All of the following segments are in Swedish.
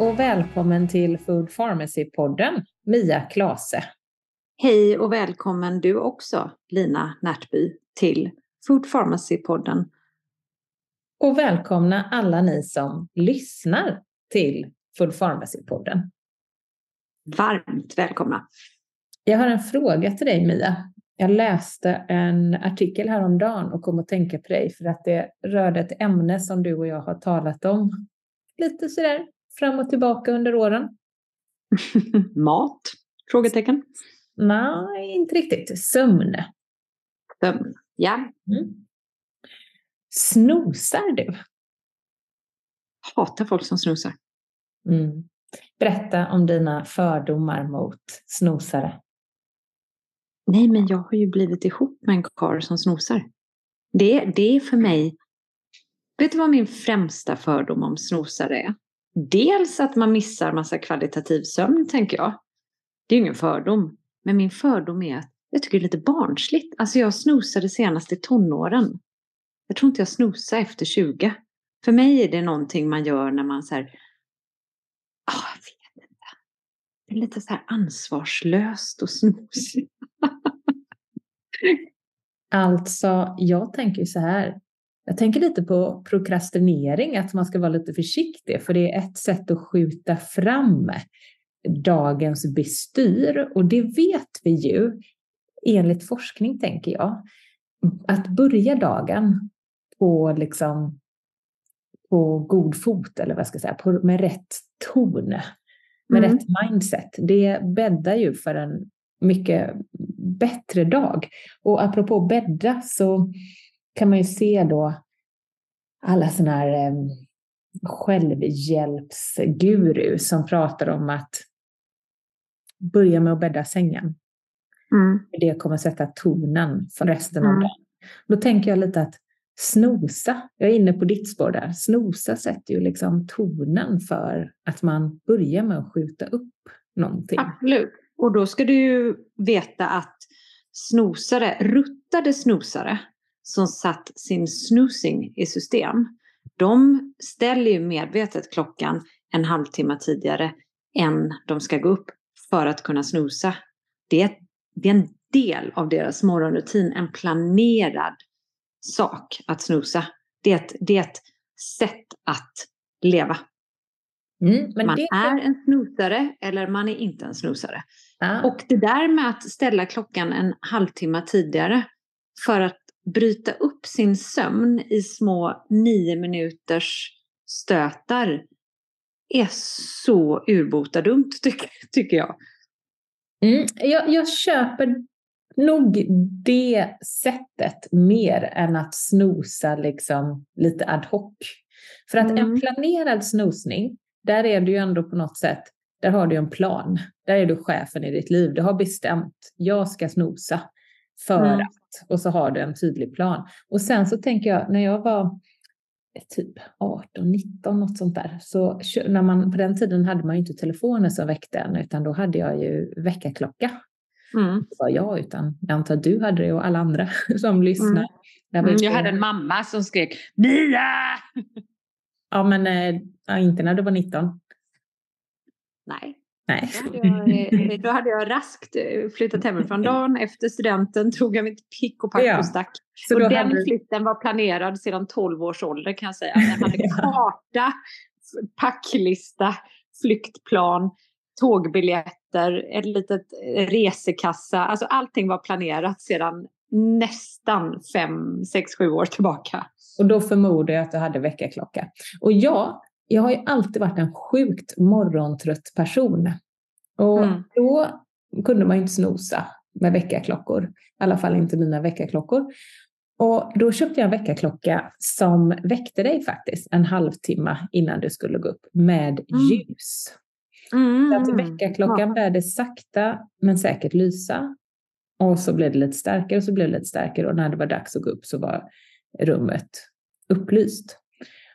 och välkommen till Food Pharmacy-podden, Mia Klase. Hej och välkommen du också, Lina Närtby, till Food Pharmacy-podden. Och välkomna alla ni som lyssnar till Food Pharmacy-podden. Varmt välkomna. Jag har en fråga till dig, Mia. Jag läste en artikel häromdagen och kom att tänka på dig för att det rörde ett ämne som du och jag har talat om lite sådär fram och tillbaka under åren? Mat? Frågetecken. Nej, inte riktigt. Sömn. Sömn, ja. Mm. Snosar du? Hatar folk som snosar. Mm. Berätta om dina fördomar mot snosare. Nej, men jag har ju blivit ihop med en karl som snosar. Det, det är för mig... Vet du vad min främsta fördom om snosare är? Dels att man missar massa kvalitativ sömn, tänker jag. Det är ju ingen fördom. Men min fördom är att jag tycker det är lite barnsligt. Alltså jag snosade senast i tonåren. Jag tror inte jag snosade efter 20. För mig är det någonting man gör när man så här... Oh, jag vet inte. Det är lite så här ansvarslöst och snosigt. alltså, jag tänker ju så här. Jag tänker lite på prokrastinering, att man ska vara lite försiktig, för det är ett sätt att skjuta fram dagens bestyr. Och det vet vi ju, enligt forskning tänker jag, att börja dagen på, liksom, på god fot, eller vad ska jag säga, på, med rätt ton, med mm. rätt mindset, det bäddar ju för en mycket bättre dag. Och apropå bädda så kan man ju se då alla sådana här eh, självhjälpsguru som pratar om att börja med att bädda sängen. Mm. Det kommer sätta tonen för resten mm. av dagen. Då tänker jag lite att snosa, jag är inne på ditt spår där, snosa sätter ju liksom tonen för att man börjar med att skjuta upp någonting. Absolut. Och då ska du ju veta att snosare, ruttade snosare, som satt sin snoozing i system, de ställer ju medvetet klockan en halvtimme tidigare än de ska gå upp för att kunna snosa. Det är, det är en del av deras morgonrutin, en planerad sak att snosa. Det är ett, det är ett sätt att leva. Mm, man det... är en snosare eller man är inte en snosare. Ah. Och det där med att ställa klockan en halvtimme tidigare för att bryta upp sin sömn i små nio minuters stötar är så urbota dumt tycker, tycker jag. Mm, jag. Jag köper nog det sättet mer än att snosa liksom lite ad hoc. För att mm. en planerad snosning, där är du ju ändå på något sätt, där har du en plan. Där är du chefen i ditt liv. Du har bestämt, jag ska snosa för mm. att och så har du en tydlig plan. Och sen så tänker jag när jag var typ 18, 19 något sånt där. Så när man, på den tiden hade man ju inte telefoner som väckte en utan då hade jag ju väckarklocka. Mm. Det var jag utan jag antar att du hade det och alla andra som lyssnar. Mm. Mm, jag hade en mamma som skrek Mia! Ja men äh, inte när du var 19. Nej. Nej. Då hade, jag, eh, då hade jag raskt eh, flyttat hemifrån dagen efter studenten, tog jag mitt pick och pack ja. och stack. Så och den hade... flytten var planerad sedan 12 års ålder kan jag säga. Jag hade karta, packlista, flyktplan, tågbiljetter, ett litet resekassa. Alltså allting var planerat sedan nästan fem, sex, sju år tillbaka. Och då förmodar jag att du hade väckarklocka. Och jag jag har ju alltid varit en sjukt morgontrött person. Och mm. då kunde man ju inte snosa med väckarklockor. I alla fall inte mina väckarklockor. Och då köpte jag en väckarklocka som väckte dig faktiskt en halvtimme innan du skulle gå upp med mm. ljus. Mm. Så att väckarklockan ja. började sakta men säkert lysa. Och så blev det lite starkare och så blev det lite starkare och när det var dags att gå upp så var rummet upplyst.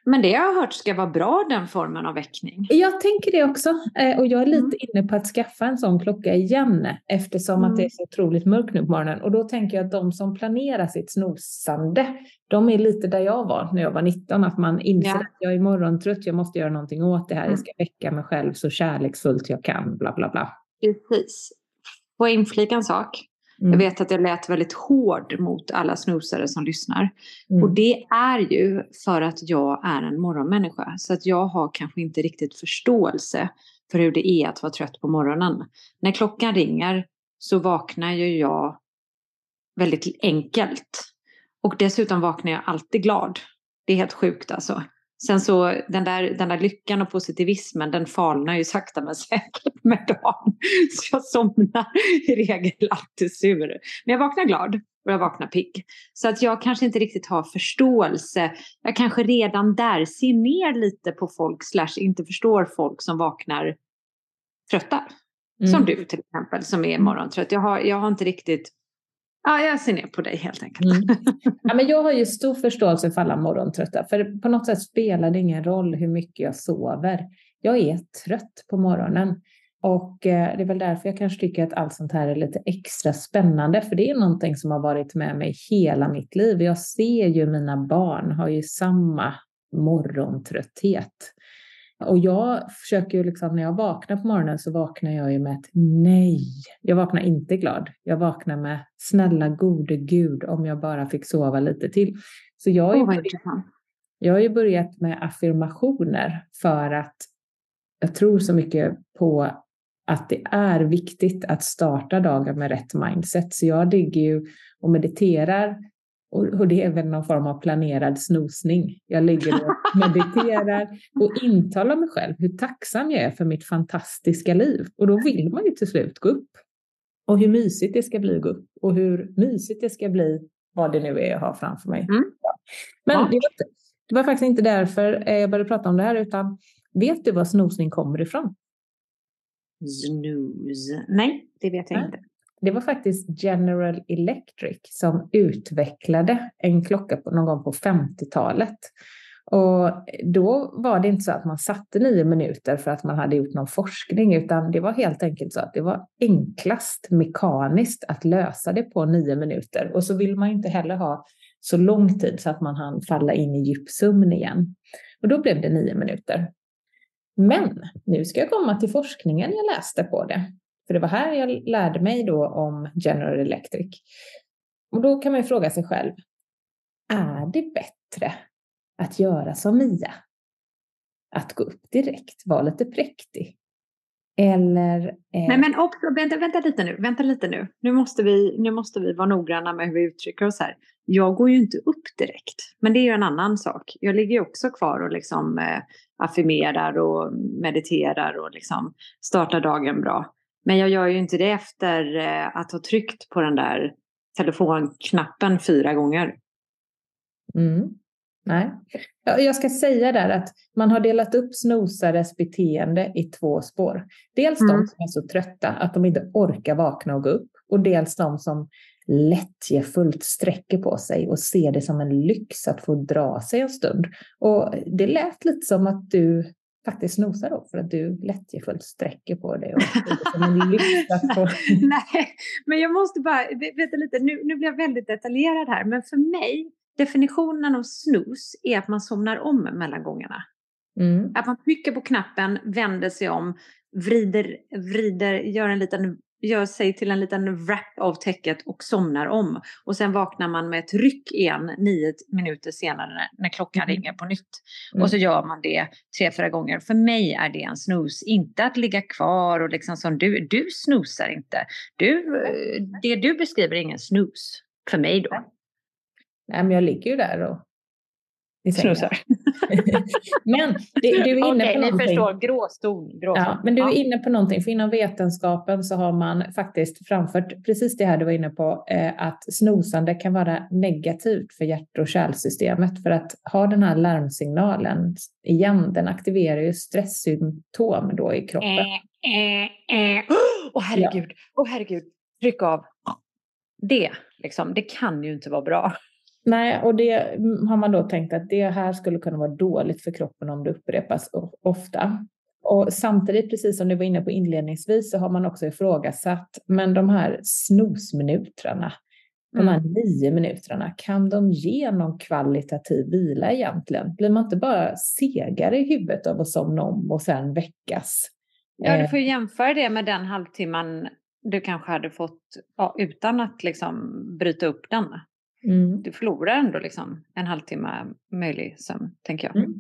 Men det har jag hört ska vara bra den formen av väckning. Jag tänker det också. Eh, och jag är lite mm. inne på att skaffa en sån klocka igen eftersom mm. att det är så otroligt mörkt nu på morgonen. Och då tänker jag att de som planerar sitt snosande, de är lite där jag var när jag var 19. Att man inser ja. att jag är morgontrött, jag måste göra någonting åt det här. Mm. Jag ska väcka mig själv så kärleksfullt jag kan, bla bla bla. Precis. Får jag inflika en sak? Mm. Jag vet att jag lät väldigt hård mot alla snosare som lyssnar. Mm. Och det är ju för att jag är en morgonmänniska. Så att jag har kanske inte riktigt förståelse för hur det är att vara trött på morgonen. När klockan ringer så vaknar ju jag väldigt enkelt. Och dessutom vaknar jag alltid glad. Det är helt sjukt alltså. Sen så den där, den där lyckan och positivismen den falnar ju sakta men säkert med dagen. Så jag somnar i regel alltid sur. Men jag vaknar glad och jag vaknar pigg. Så att jag kanske inte riktigt har förståelse. Jag kanske redan där ser ner lite på folk slash inte förstår folk som vaknar trötta. Mm. Som du till exempel som är morgontrött. Jag har, jag har inte riktigt Ja, jag ser ner på dig helt enkelt. Mm. Ja, men jag har ju stor förståelse för alla morgontrötta, för på något sätt spelar det ingen roll hur mycket jag sover. Jag är trött på morgonen och eh, det är väl därför jag kanske tycker att allt sånt här är lite extra spännande, för det är någonting som har varit med mig hela mitt liv. Jag ser ju mina barn har ju samma morgontrötthet. Och jag försöker ju liksom, när jag vaknar på morgonen så vaknar jag ju med ett nej. Jag vaknar inte glad. Jag vaknar med snälla gode gud om jag bara fick sova lite till. Så jag har ju, börjat, jag har ju börjat med affirmationer för att jag tror så mycket på att det är viktigt att starta dagen med rätt mindset. Så jag ligger ju och mediterar och, det är väl någon form av planerad snosning. Jag ligger och mediterar och intalar mig själv hur tacksam jag är för mitt fantastiska liv. Och då vill man ju till slut gå upp. Och hur mysigt det ska bli att gå upp. Och hur mysigt det ska bli, vad det nu är jag har framför mig. Mm. Men ja. det, var, det var faktiskt inte därför jag började prata om det här, utan vet du var snosning kommer ifrån? Snooze? Nej, det vet jag Nej. inte. Det var faktiskt General Electric som utvecklade en klocka på, någon gång på 50-talet. Och då var det inte så att man satte nio minuter för att man hade gjort någon forskning, utan det var helt enkelt så att det var enklast mekaniskt att lösa det på nio minuter. Och så vill man inte heller ha så lång tid så att man hann falla in i djup sömn igen. Och då blev det nio minuter. Men nu ska jag komma till forskningen jag läste på det. För det var här jag lärde mig då om General Electric. Och då kan man ju fråga sig själv, är det bättre att göra som Mia? Att gå upp direkt, vara lite präktig? Eller... Eh... Nej men också, vänta, vänta lite nu, vänta lite nu. Nu måste, vi, nu måste vi vara noggranna med hur vi uttrycker oss här. Jag går ju inte upp direkt, men det är ju en annan sak. Jag ligger ju också kvar och liksom eh, affirmerar och mediterar och liksom startar dagen bra. Men jag gör ju inte det efter eh, att ha tryckt på den där telefonknappen fyra gånger. Mm. Nej. Jag ska säga där att man har delat upp snosares beteende i två spår. Dels mm. de som är så trötta att de inte orkar vakna och gå upp och dels de som lättjefullt sträcker på sig och ser det som en lyx att få dra sig en stund. Och det lät lite som att du faktiskt snosar då för att du lättjefullt sträcker på dig. Och som en. Nej, men jag måste bara, vänta lite, nu, nu blir jag väldigt detaljerad här, men för mig, definitionen av snus är att man somnar om mellan gångerna. Mm. Att man trycker på knappen, vänder sig om, vrider, vrider, gör en liten gör sig till en liten wrap av täcket och somnar om. Och sen vaknar man med ett ryck igen nio minuter senare när klockan mm. ringer på nytt. Mm. Och så gör man det tre, fyra gånger. För mig är det en snus. Inte att ligga kvar och liksom som du, du snusar inte. Du, det du beskriver är ingen snus. För mig då. Nej, men jag ligger ju där och Snusar. men du, du är inne okay, på någonting. ni förstår. Gråzon. gråzon. Ja, men du är inne på någonting, för inom vetenskapen så har man faktiskt framfört precis det här du var inne på, eh, att snosande kan vara negativt för hjärt och kärlsystemet. För att ha den här larmsignalen igen, den aktiverar ju stresssymptom då i kroppen. Åh eh, eh, eh. oh, herregud, ja. oh, herregud, tryck av. Det, liksom, det kan ju inte vara bra. Nej, och det har man då tänkt att det här skulle kunna vara dåligt för kroppen om det upprepas ofta. Och samtidigt, precis som du var inne på inledningsvis, så har man också ifrågasatt, men de här snosminuterna, de här mm. nio minuterna, kan de ge någon kvalitativ vila egentligen? Blir man inte bara segare i huvudet av att somna om och sen väckas? Ja, du eh. får jämföra det med den halvtimman du kanske hade fått ja, utan att liksom bryta upp den. Mm. Du förlorar ändå liksom en halvtimme möjlig sömn, tänker jag. Mm.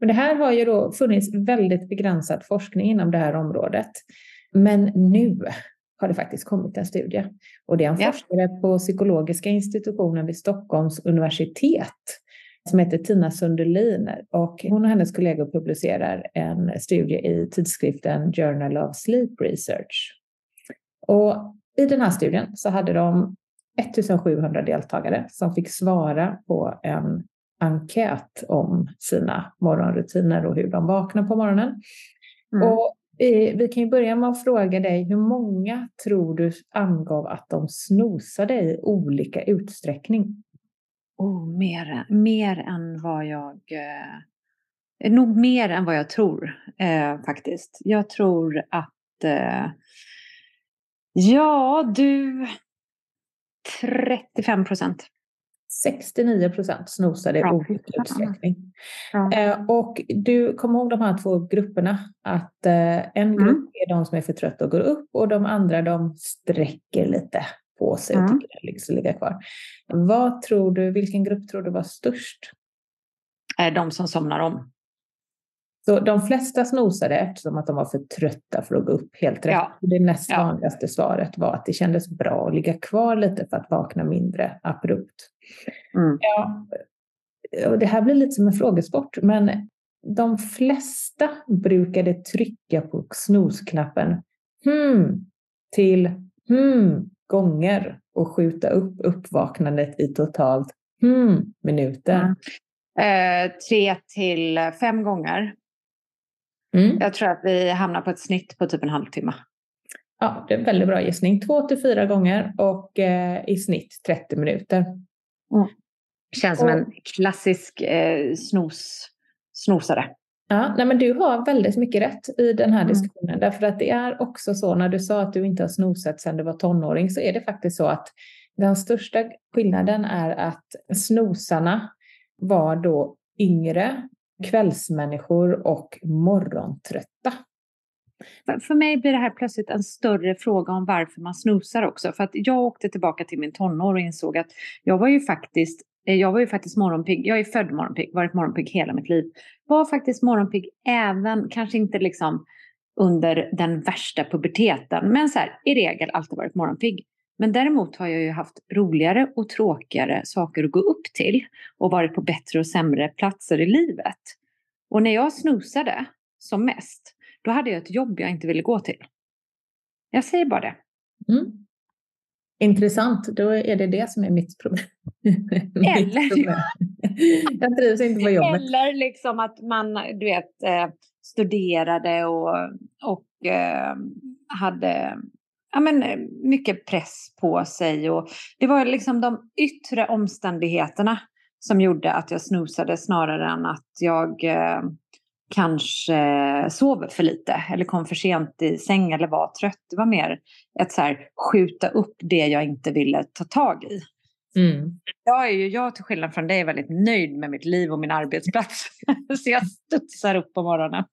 Men det här har ju då funnits väldigt begränsad forskning inom det här området. Men nu har det faktiskt kommit en studie. Och det är en ja. forskare på psykologiska institutionen vid Stockholms universitet som heter Tina Sundelin och hon och hennes kollegor publicerar en studie i tidskriften Journal of Sleep Research. Och i den här studien så hade de 1700 deltagare som fick svara på en enkät om sina morgonrutiner och hur de vaknar på morgonen. Mm. Och vi kan ju börja med att fråga dig, hur många tror du angav att de snosade i olika utsträckning? Oh, mer, mer än vad jag... Eh, nog mer än vad jag tror eh, faktiskt. Jag tror att... Eh, ja, du... 35 procent. 69 procent snosade i olika utsträckning. Ja. Eh, och du kommer ihåg de här två grupperna? Att eh, en grupp mm. är de som är för trötta och går upp och de andra de sträcker lite på sig och mm. tycker det liksom ligga kvar. Vad tror du, vilken grupp tror du var störst? De som somnar om. Så de flesta snosade eftersom att de var för trötta för att gå upp helt rätt. Ja. Det näst vanligaste ja. svaret var att det kändes bra att ligga kvar lite för att vakna mindre abrupt. Mm. Ja, och det här blir lite som en frågesport, men de flesta brukade trycka på snosknappen hmm till hmm gånger och skjuta upp uppvaknandet i totalt hmm minuter. Mm. Eh, tre till fem gånger. Mm. Jag tror att vi hamnar på ett snitt på typ en halvtimme. Ja, det är en väldigt bra gissning. Två till fyra gånger och eh, i snitt 30 minuter. Mm. Känns som och, en klassisk eh, snos, snosare. Ja, nej men du har väldigt mycket rätt i den här mm. diskussionen. Mm. Därför att det är också så när du sa att du inte har snosat sedan du var tonåring så är det faktiskt så att den största skillnaden är att snosarna var då yngre kvällsmänniskor och morgontrötta. För mig blir det här plötsligt en större fråga om varför man snusar också. För att jag åkte tillbaka till min tonår och insåg att jag var ju faktiskt eh, jag var ju faktiskt morgonpigg. Jag är född morgonpigg, varit morgonpigg hela mitt liv. Var faktiskt morgonpigg även, kanske inte liksom under den värsta puberteten, men så här, i regel alltid varit morgonpigg. Men däremot har jag ju haft roligare och tråkigare saker att gå upp till och varit på bättre och sämre platser i livet. Och när jag snosade som mest, då hade jag ett jobb jag inte ville gå till. Jag säger bara det. Mm. Intressant, då är det det som är mitt problem. Eller, problem. jag trivs inte på jobbet. Eller liksom att man du vet, eh, studerade och, och eh, hade ja, men, eh, mycket press på sig. Och det var liksom de yttre omständigheterna som gjorde att jag snosade snarare än att jag eh, kanske sov för lite eller kom för sent i säng eller var trött. Det var mer ett så här, skjuta upp det jag inte ville ta tag i. Mm. Jag är ju, jag till skillnad från dig, väldigt nöjd med mitt liv och min arbetsplats. så jag studsar upp på morgonen.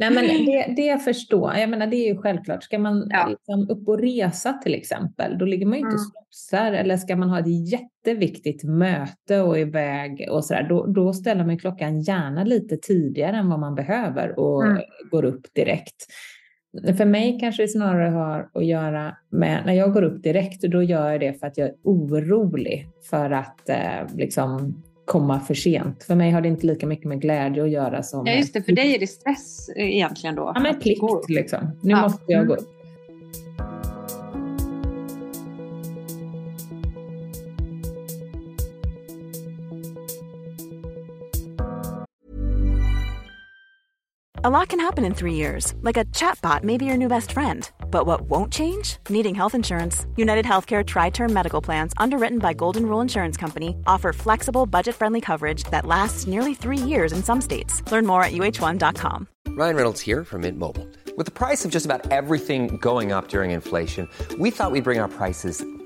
Nej, men det, det förstår jag. menar, det är ju självklart. Ska man ja. liksom upp och resa till exempel, då ligger man ju inte mm. och snopsar. Eller ska man ha ett jätteviktigt möte och iväg och sådär, då, då ställer man klockan gärna lite tidigare än vad man behöver och mm. går upp direkt. För mig kanske det snarare har att göra med, när jag går upp direkt, då gör jag det för att jag är orolig för att eh, liksom komma för sent. För mig har det inte lika mycket med glädje att göra som... Ja, just det. För dig är det stress eh, egentligen då? Ja, men plikt liksom. Nu ja. måste jag gå upp. A lot can happen in three years, like a chatbot may be your new best friend. But what won't change? Needing health insurance. United Healthcare Tri Term Medical Plans, underwritten by Golden Rule Insurance Company, offer flexible, budget friendly coverage that lasts nearly three years in some states. Learn more at uh1.com. Ryan Reynolds here from Mint Mobile. With the price of just about everything going up during inflation, we thought we'd bring our prices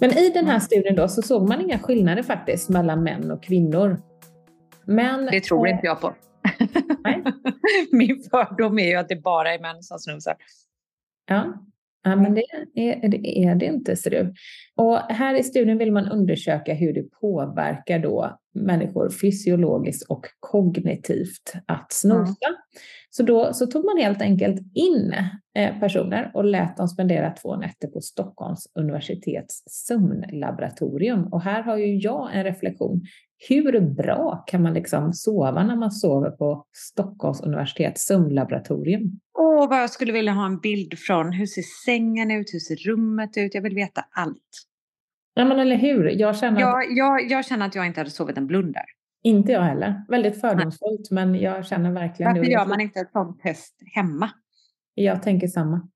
Men i den här studien då så såg man inga skillnader faktiskt mellan män och kvinnor. Men, det tror inte jag på. Min fördom är ju att det bara är män som snusar. Ja, ja men det är, det är det inte ser du. Och här i studien vill man undersöka hur det påverkar då människor fysiologiskt och kognitivt att snosa. Mm. Så då så tog man helt enkelt in eh, personer och lät dem spendera två nätter på Stockholms universitets sömnlaboratorium. Och här har ju jag en reflektion. Hur bra kan man liksom sova när man sover på Stockholms universitets sömnlaboratorium? Åh, vad jag skulle vilja ha en bild från. Hur ser sängen ut? Hur ser rummet ut? Jag vill veta allt. Ja, men eller hur? Jag känner, jag, att... jag, jag känner att jag inte hade sovit en blund där. Inte jag heller. Väldigt fördomsfullt, men jag känner verkligen... Varför gör man inte ett sånt test hemma? Jag tänker samma.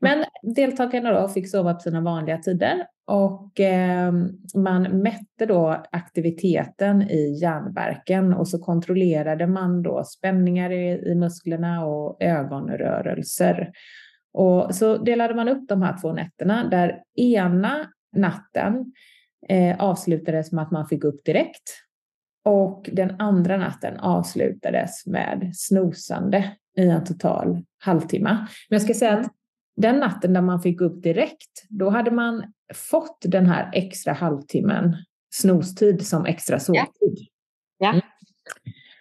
Men deltagarna då fick sova på sina vanliga tider och eh, man mätte då aktiviteten i hjärnverken och så kontrollerade man då spänningar i, i musklerna och ögonrörelser. Och så delade man upp de här två nätterna där ena natten eh, avslutades med att man fick upp direkt och den andra natten avslutades med snosande i en total halvtimme. Men jag ska säga att den natten där man fick upp direkt, då hade man fått den här extra halvtimmen snostid som extra sovtid. Ja.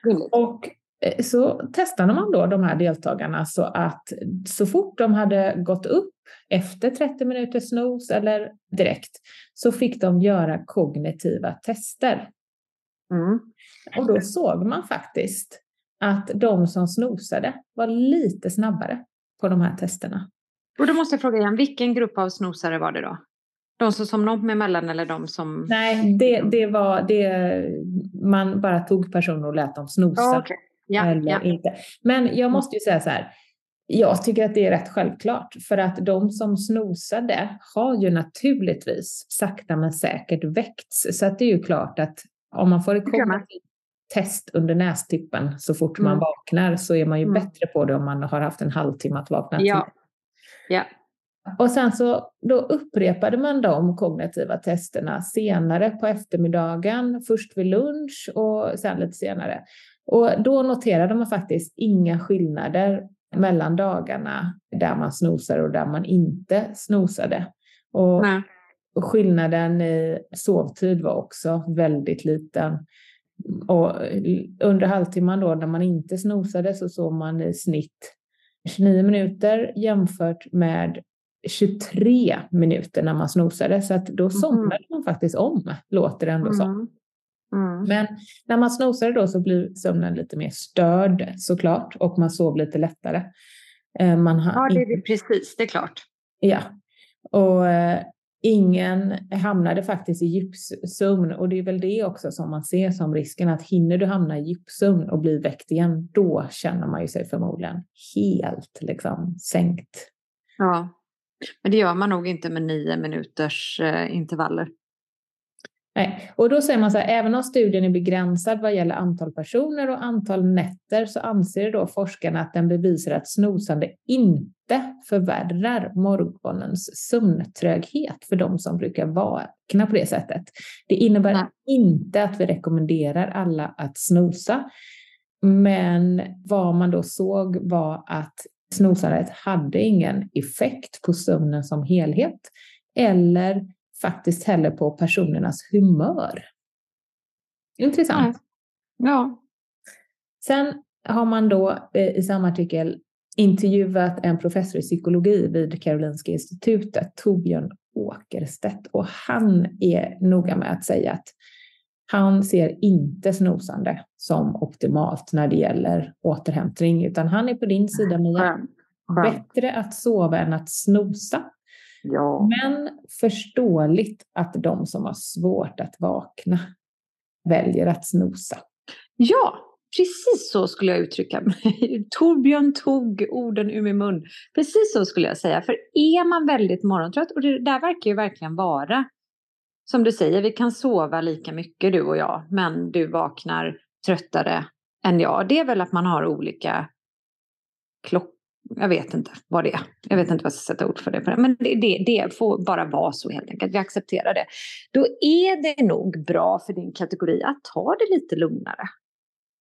Mm. Och eh, så testade man då de här deltagarna så att så fort de hade gått upp efter 30 minuters snos eller direkt så fick de göra kognitiva tester. Mm. Och då såg man faktiskt att de som snosade var lite snabbare på de här testerna. Och då måste jag fråga igen, vilken grupp av snosare var det då? De som somnade om emellan eller de som... Nej, det, det var det man bara tog personer och lät dem snosa. okay. ja, eller ja. inte. Men jag måste ju säga så här, jag tycker att det är rätt självklart för att de som snosade har ju naturligtvis sakta men säkert väckts. Så att det är ju klart att om man får ett test under nästippen så fort mm. man vaknar så är man ju mm. bättre på det om man har haft en halvtimme att vakna ja. till. Ja. Och sen så då upprepade man de kognitiva testerna senare på eftermiddagen, först vid lunch och sen lite senare. Och då noterade man faktiskt inga skillnader mellan dagarna där man snosade och där man inte snosade. Och Nej. skillnaden i sovtid var också väldigt liten. Och under halvtimman då när man inte snosade så sov man i snitt 29 minuter jämfört med 23 minuter när man snosade. Så att då somnade mm. man faktiskt om, låter det ändå mm. som. Mm. Men när man snosade då så blir sömnen lite mer störd såklart och man sov lite lättare. Eh, man ja, det är precis, det är klart. Ja, och eh, ingen hamnade faktiskt i djupsömn och det är väl det också som man ser som risken att hinner du hamna i djupsömn och bli väckt igen, då känner man ju sig förmodligen helt liksom sänkt. Ja, men det gör man nog inte med nio minuters eh, intervaller. Nej. Och då säger man så här, även om studien är begränsad vad gäller antal personer och antal nätter så anser då forskarna att den bevisar att snosande inte inte förvärrar morgonens sömntröghet för de som brukar vakna på det sättet. Det innebär Nej. inte att vi rekommenderar alla att snosa, men vad man då såg var att snosandet hade ingen effekt på sömnen som helhet eller faktiskt heller på personernas humör. Intressant. Ja. Sen har man då eh, i samma artikel intervjuat en professor i psykologi vid Karolinska institutet, Torbjörn Åkerstedt, och han är noga med att säga att han ser inte snosande som optimalt när det gäller återhämtning, utan han är på din sida Mia. Bättre att sova än att snosa. Ja. Men förståeligt att de som har svårt att vakna väljer att snosa. Ja, precis så skulle jag uttrycka mig. Torbjörn tog orden ur min mun. Precis så skulle jag säga. För är man väldigt morgontrött, och det där verkar ju verkligen vara, som du säger, vi kan sova lika mycket du och jag, men du vaknar tröttare än jag. Det är väl att man har olika klockor jag vet inte vad det är. Jag vet inte vad jag ska sätta ord för det. Men det, det, det, får bara vara så helt enkelt. Vi accepterar det. Då är det nog bra för din kategori att ta det lite lugnare.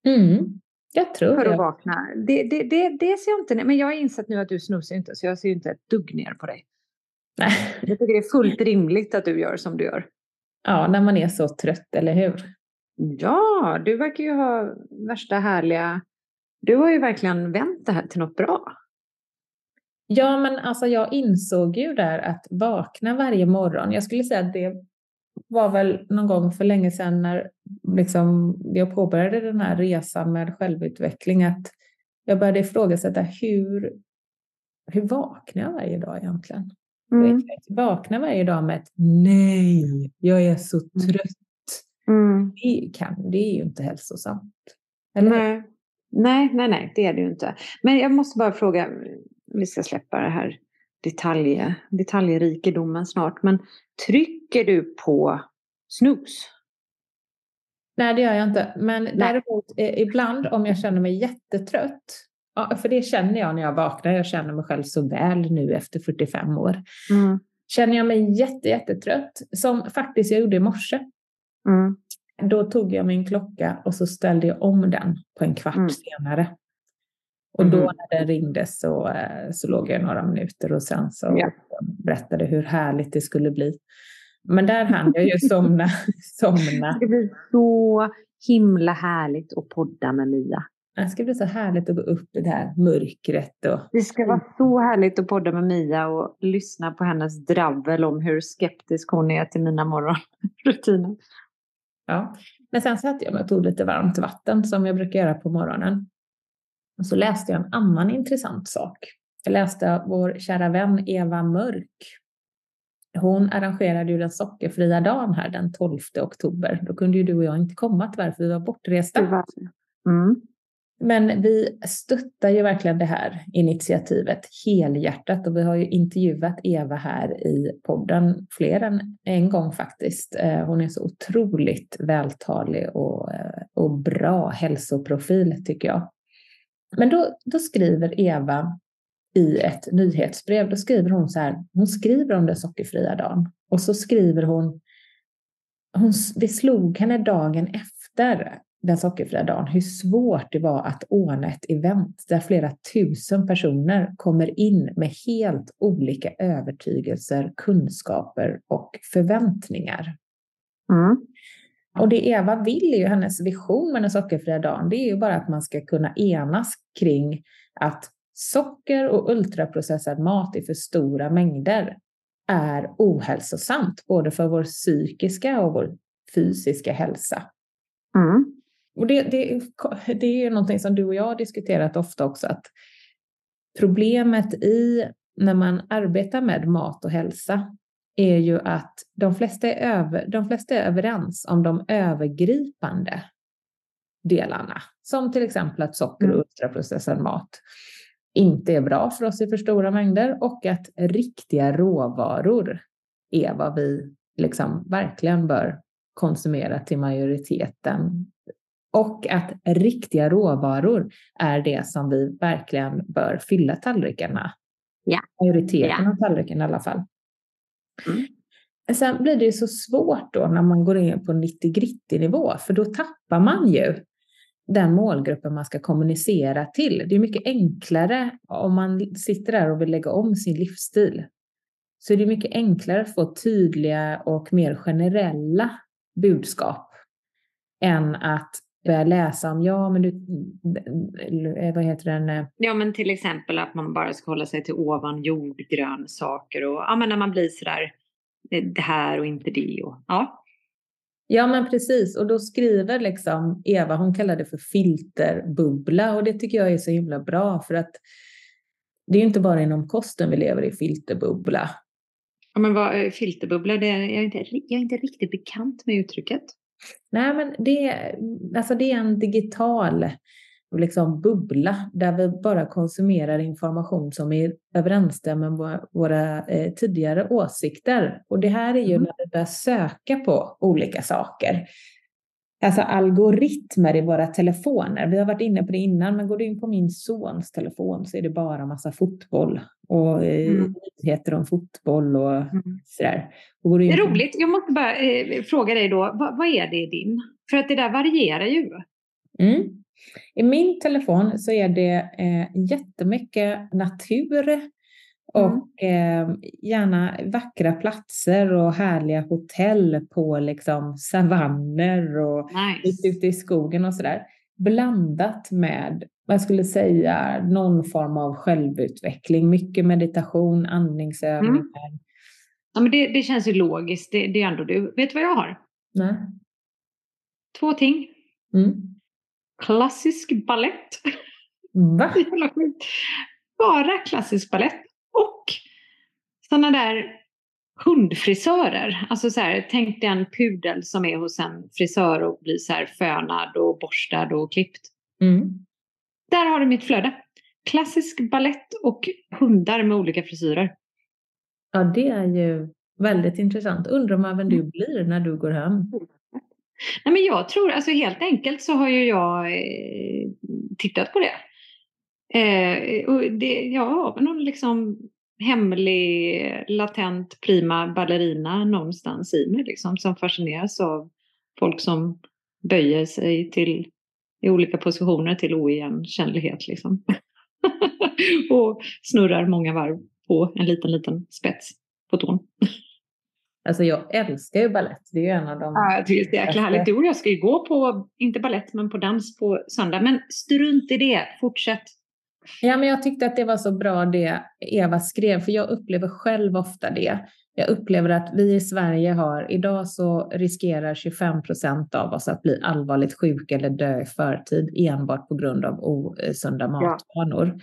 Mm, jag tror För att jag. vakna. Det, det, det, det ser jag inte Men jag har insett nu att du snusar inte. Så jag ser inte ett dugg ner på dig. Nej. Jag tycker det är fullt rimligt att du gör som du gör. Ja, när man är så trött, eller hur? Ja, du verkar ju ha värsta härliga... Du har ju verkligen vänt det här till något bra. Ja, men alltså jag insåg ju där att vakna varje morgon. Jag skulle säga att det var väl någon gång för länge sedan när liksom jag påbörjade den här resan med självutveckling att jag började ifrågasätta hur, hur vaknar jag varje dag egentligen? Mm. Jag vaknar varje dag med ett nej, jag är så mm. trött. Mm. Det, kan, det är ju inte hälsosamt. Eller? Nej. nej, nej, nej, det är det ju inte. Men jag måste bara fråga, vi ska släppa det här detalj, detaljrikedomen snart. Men trycker du på snus? Nej, det gör jag inte. Men Nej. däremot eh, ibland om jag känner mig jättetrött, ja, för det känner jag när jag vaknar, jag känner mig själv så väl nu efter 45 år. Mm. Känner jag mig jätte, jättetrött, som faktiskt jag gjorde i morse, mm. då tog jag min klocka och så ställde jag om den på en kvart mm. senare. Och då mm. när den ringde så, eh, så låg jag några minuter och sen så ja. berättade hur härligt det skulle bli. Men där hann jag ju somna. somna. Det blir så himla härligt att podda med Mia. Det ska bli så härligt att gå upp i det här mörkret. Och... Det ska vara så härligt att podda med Mia och lyssna på hennes dravel om hur skeptisk hon är till mina morgonrutiner. Ja, men sen satte jag mig och tog lite varmt vatten som jag brukar göra på morgonen. Och så läste jag en annan intressant sak. Jag läste vår kära vän Eva Mörk. Hon arrangerade ju den sockerfria dagen här den 12 oktober. Då kunde ju du och jag inte komma tyvärr för vi var bortresta. Mm. Men vi stöttar ju verkligen det här initiativet helhjärtat och vi har ju intervjuat Eva här i podden fler än en gång faktiskt. Eh, hon är så otroligt vältalig och, eh, och bra hälsoprofil tycker jag. Men då, då skriver Eva i ett nyhetsbrev, då skriver hon så här, hon skriver om den sockerfria dagen och så skriver hon, hon det slog henne dagen efter den sockerfria dagen hur svårt det var att ordna ett event där flera tusen personer kommer in med helt olika övertygelser, kunskaper och förväntningar. Mm. Och det Eva vill är ju hennes vision med den sockerfria dagen, det är ju bara att man ska kunna enas kring att socker och ultraprocessad mat i för stora mängder är ohälsosamt, både för vår psykiska och vår fysiska hälsa. Mm. Och det, det, det är ju någonting som du och jag har diskuterat ofta också, att problemet i när man arbetar med mat och hälsa är ju att de flesta är, över, de flesta är överens om de övergripande delarna, som till exempel att socker och mm. ultraprocessad mat inte är bra för oss i för stora mängder och att riktiga råvaror är vad vi liksom verkligen bör konsumera till majoriteten. Och att riktiga råvaror är det som vi verkligen bör fylla tallrikarna Ja. Majoriteten Ja. av tallriken i alla fall. Mm. Sen blir det ju så svårt då när man går in på 90 nivå för då tappar man ju den målgruppen man ska kommunicera till. Det är mycket enklare om man sitter där och vill lägga om sin livsstil. Så det är mycket enklare att få tydliga och mer generella budskap än att börja läsa om, ja men du, eh, vad heter den, eh, Ja, men till exempel att man bara ska hålla sig till ovan jordgrönsaker och ja, men när man blir sådär eh, det här och inte det och ja. Ja, men precis. Och då skriver liksom Eva, hon kallar det för filterbubbla och det tycker jag är så himla bra för att det är inte bara inom kosten vi lever i filterbubbla. Ja, men vad, filterbubbla, det är, jag, är inte, jag är inte riktigt bekant med uttrycket. Nej, men det, är- alltså det är en digital liksom, bubbla där vi bara konsumerar information som är överensstämmer med våra, våra eh, tidigare åsikter. Och det här är ju Mm. när vi börjar söka på olika saker. Alltså algoritmer i våra telefoner. Vi har varit inne på det innan, men går du in på min sons telefon så är det bara massa fotboll och eh, Mm. nyheter om fotboll och Mm. sådär. Och går du in Det är på- roligt. Jag måste bara eh, fråga dig då, vad, vad är det i din? För att det där varierar ju. Mm. I min telefon så är det eh, jättemycket natur och eh, gärna vackra platser och härliga hotell på liksom savanner och Nice. ute i skogen och sådär. Blandat med, vad jag skulle säga, någon form av självutveckling. Mycket meditation, andningsövningar. Ja, men det, det känns ju logiskt. Det, det är ändå du. Vet du vad jag har? Nej. Två ting. Mm. Klassisk ballett. Va? Bara klassisk ballett. Och sådana där hundfrisörer. Alltså så här, tänk dig en pudel som är hos en frisör och blir så här fönad och borstad och klippt. Mm. Där har du mitt flöde. Klassisk ballett och hundar med olika frisyrer. Ja, det är ju väldigt intressant. Undrar man vem Mm. du blir när du går hem. Nej, men jag tror, alltså helt enkelt så har ju jag eh, tittat på det. Eh, och det jag har någon liksom hemlig, latent prima ballerina någonstans i mig liksom, som fascineras av folk som böjer sig till i olika positioner till oigenkännlighet. Liksom. och snurrar många varv på en liten, liten spets på tån. Alltså jag älskar ju ballett. Det är ju en av de... Ja, det är så jäkla härligt. Och jag ska ju gå på, inte ballett, men på dans på söndag. Men strunt i det, fortsätt. Ja, men jag tyckte att det var så bra det Eva skrev, för jag upplever själv ofta det. Jag upplever att vi i Sverige har, idag så riskerar 25 procent av oss att bli allvarligt sjuka eller dö i förtid enbart på grund av osunda matvanor.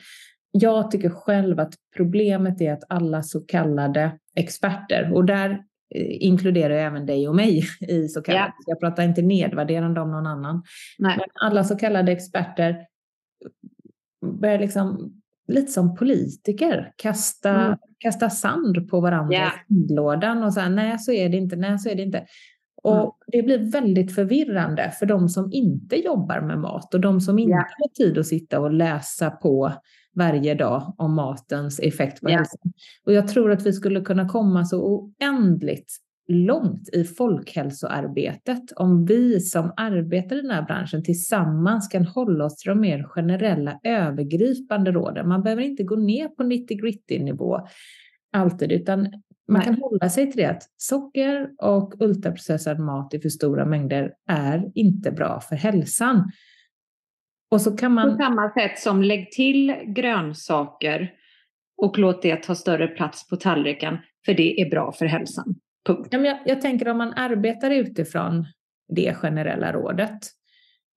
Jag tycker själv att problemet är att alla så kallade experter, och där eh, inkluderar jag även dig och mig i så kallade, Ja. jag pratar inte nedvärderande om någon annan, Nej. men alla så kallade experter börjar liksom lite som politiker kasta, Mm. kasta sand på varandra Ja. i sandlådan och säga nej så är det inte, nej så är det inte. Och Mm. det blir väldigt förvirrande för de som inte jobbar med mat och de som inte Ja. har tid att sitta och läsa på varje dag om matens effekt på Ja. hälsan. Och jag tror att vi skulle kunna komma så oändligt långt i folkhälsoarbetet om vi som arbetar i den här branschen tillsammans kan hålla oss till de mer generella övergripande råden. Man behöver inte gå ner på 90-gritty nivå alltid, utan man Nej. kan hålla sig till det att socker och ultraprocessad mat i för stora mängder är inte bra för hälsan. Och så kan På man... samma sätt som lägg till grönsaker och låt det ta större plats på tallriken. För det är bra för hälsan. Punkt. Ja, men jag, jag tänker om man arbetar utifrån det generella rådet,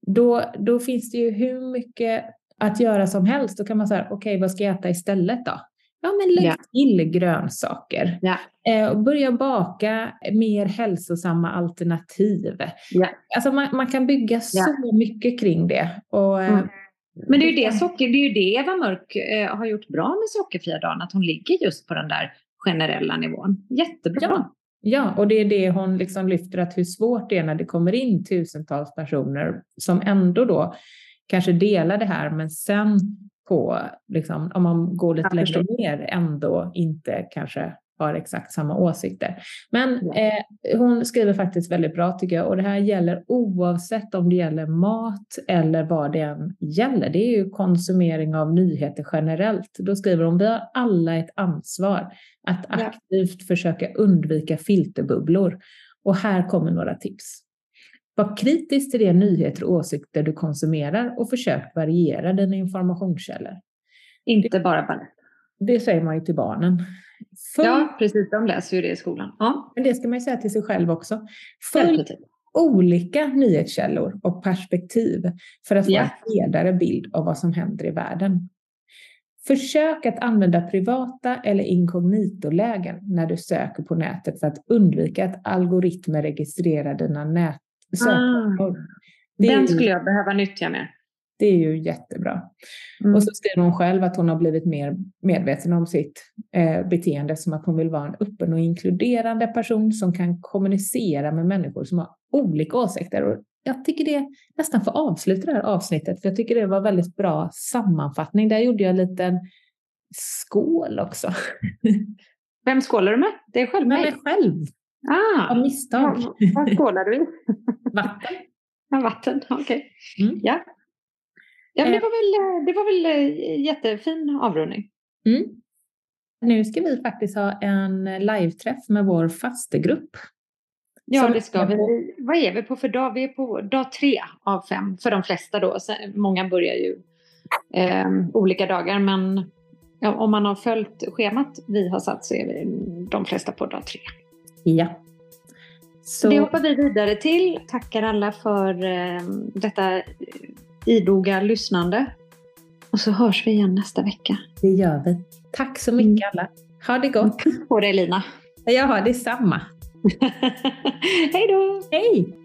då, då finns det ju hur mycket att göra som helst. Då kan man säga, okej, vad ska jag äta istället då? Ja, men lägg Ja. till grönsaker. Ja. Eh, och börja baka mer hälsosamma alternativ. Ja. Alltså man, man kan bygga så mycket kring det. Och, eh, Mm. Men det är ju det, socker, det, är ju det Eva Mörk eh, har gjort bra med Sockerfria dagen, att hon ligger just på den där generella nivån. Jättebra. Ja. Ja, och det är det hon liksom lyfter att hur svårt det är när det kommer in tusentals personer som ändå då kanske delar det här men sen på, liksom, om man går lite längre ner, ändå inte kanske har exakt samma åsikter. Men eh, hon skriver faktiskt väldigt bra tycker jag och det här gäller oavsett om det gäller mat eller vad det än gäller. Det är ju konsumering av nyheter generellt. Då skriver hon, vi har alla ett ansvar att aktivt försöka undvika filterbubblor. Och här kommer några tips. Var kritisk till de nyheter och åsikter du konsumerar och försök variera dina informationskällor. Inte bara balett. Det säger man ju till barnen. Följ... Ja, precis. De läser ju det i skolan. Ja. Men det ska man ju säga till sig själv också. Följ olika nyhetskällor och perspektiv för att få yeah. en bredare bild av vad som händer i världen. Försök att använda privata eller inkognitolägen när du söker på nätet för att undvika att algoritmer registrerar dina nät Ah, den skulle jag behöva nyttja mer. Det är ju jättebra. Mm. Och så skriver hon själv att hon har blivit mer medveten om sitt eh, beteende som att hon vill vara en öppen och inkluderande person som kan kommunicera med människor som har olika åsikter. Och jag tycker det nästan får avsluta det här avsnittet för jag tycker det var väldigt bra sammanfattning. Där gjorde jag en liten skål också. Vem skålar du med? Det är själv? Mig själv. Ah, Av misstag. Vad skålar du i? Vatten. Ja, vatten, okej. Okay. Mm. Ja. Ja, men det eh. var väl, eh, det var väl eh, jättefin avrundning. Mm. Nu ska vi faktiskt ha en live-träff med vår fastegrupp. Ja, det ska vi. Vad är vi på för dag? Vi är på dag tre av fem för de flesta då. Många börjar ju eh, olika dagar, men ja, om man har följt schemat vi har satt så är vi de flesta på dag tre. Ja. Så... Det hoppar vi vidare till. Tackar alla för eh, detta idoga lyssnande. Och så hörs vi igen nästa vecka. Det gör vi. Tack så mycket mm. alla. Ha det gott. På dig Lina. Jag har detsamma. Hej då. Hej.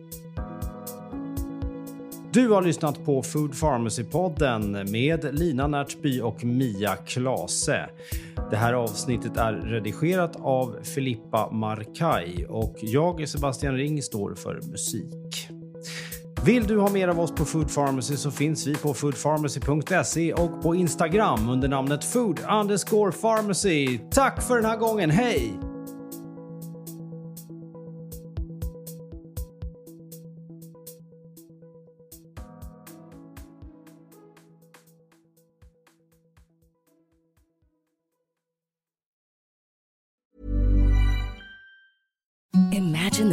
Du har lyssnat på Food Pharmacy-podden med Lina Närtby och Mia Klase. Det här avsnittet är redigerat av Filippa Markaj och jag, Sebastian Ring, står för musik. Vill du ha mer av oss på Food Pharmacy så finns vi på foodpharmacy.se och på Instagram under namnet food underscore pharmacy. Tack för den här gången, hej!